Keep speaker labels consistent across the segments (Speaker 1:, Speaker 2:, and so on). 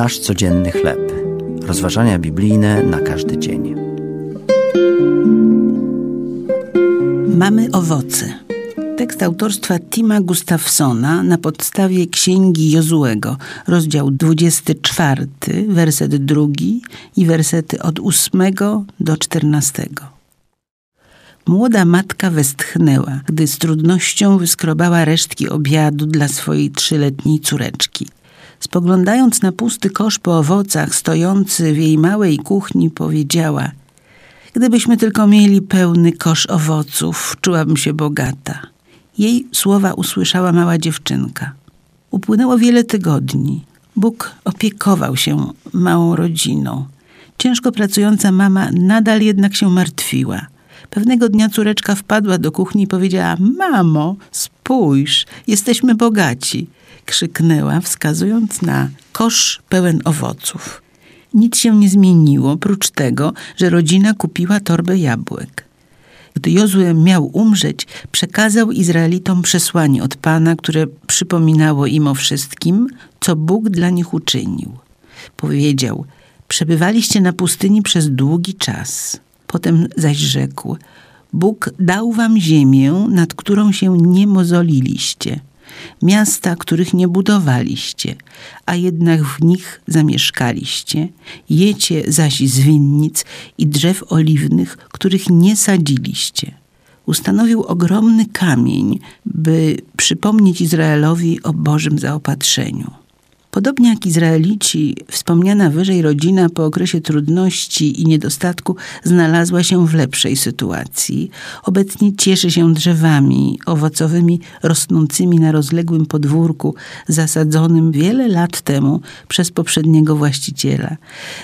Speaker 1: Nasz codzienny chleb. Rozważania biblijne na każdy dzień.
Speaker 2: Mamy owoce. Tekst autorstwa Tima Gustafsona na podstawie księgi Jozułego, rozdział 24, werset drugi i wersety od 8 do 14. Młoda matka westchnęła, gdy z trudnością wyskrobała resztki obiadu dla swojej trzyletniej córeczki. Spoglądając na pusty kosz po owocach stojący w jej małej kuchni, powiedziała: Gdybyśmy tylko mieli pełny kosz owoców, czułabym się bogata. Jej słowa usłyszała mała dziewczynka. Upłynęło wiele tygodni. Bóg opiekował się małą rodziną. Ciężko pracująca mama nadal jednak się martwiła. Pewnego dnia córeczka wpadła do kuchni i powiedziała: Mamo, spójrz, jesteśmy bogaci. Krzyknęła, wskazując na kosz pełen owoców. Nic się nie zmieniło, prócz tego, że rodzina kupiła torbę jabłek. Gdy Jozue miał umrzeć, przekazał Izraelitom przesłanie od Pana, które przypominało im o wszystkim, co Bóg dla nich uczynił. Powiedział: Przebywaliście na pustyni przez długi czas. Potem zaś rzekł: Bóg dał wam ziemię, nad którą się nie mozoliliście, miasta, których nie budowaliście, a jednak w nich zamieszkaliście. Jecie zaś z winnic i drzew oliwnych, których nie sadziliście. Ustanowił ogromny kamień, by przypomnieć Izraelowi o Bożym zaopatrzeniu. Podobnie jak Izraelici, wspomniana wyżej rodzina po okresie trudności i niedostatku znalazła się w lepszej sytuacji. Obecnie cieszy się drzewami owocowymi rosnącymi na rozległym podwórku, zasadzonym wiele lat temu przez poprzedniego właściciela.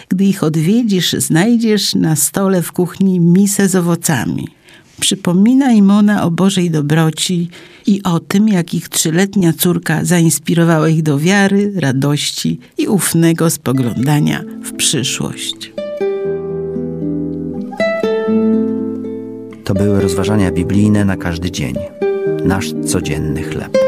Speaker 2: Gdy ich odwiedzisz, znajdziesz na stole w kuchni misę z owocami. Przypomina im ona o Bożej dobroci i o tym, jak ich trzyletnia córka zainspirowała ich do wiary, radości i ufnego spoglądania w przyszłość.
Speaker 1: To były rozważania biblijne na każdy dzień. Nasz codzienny chleb.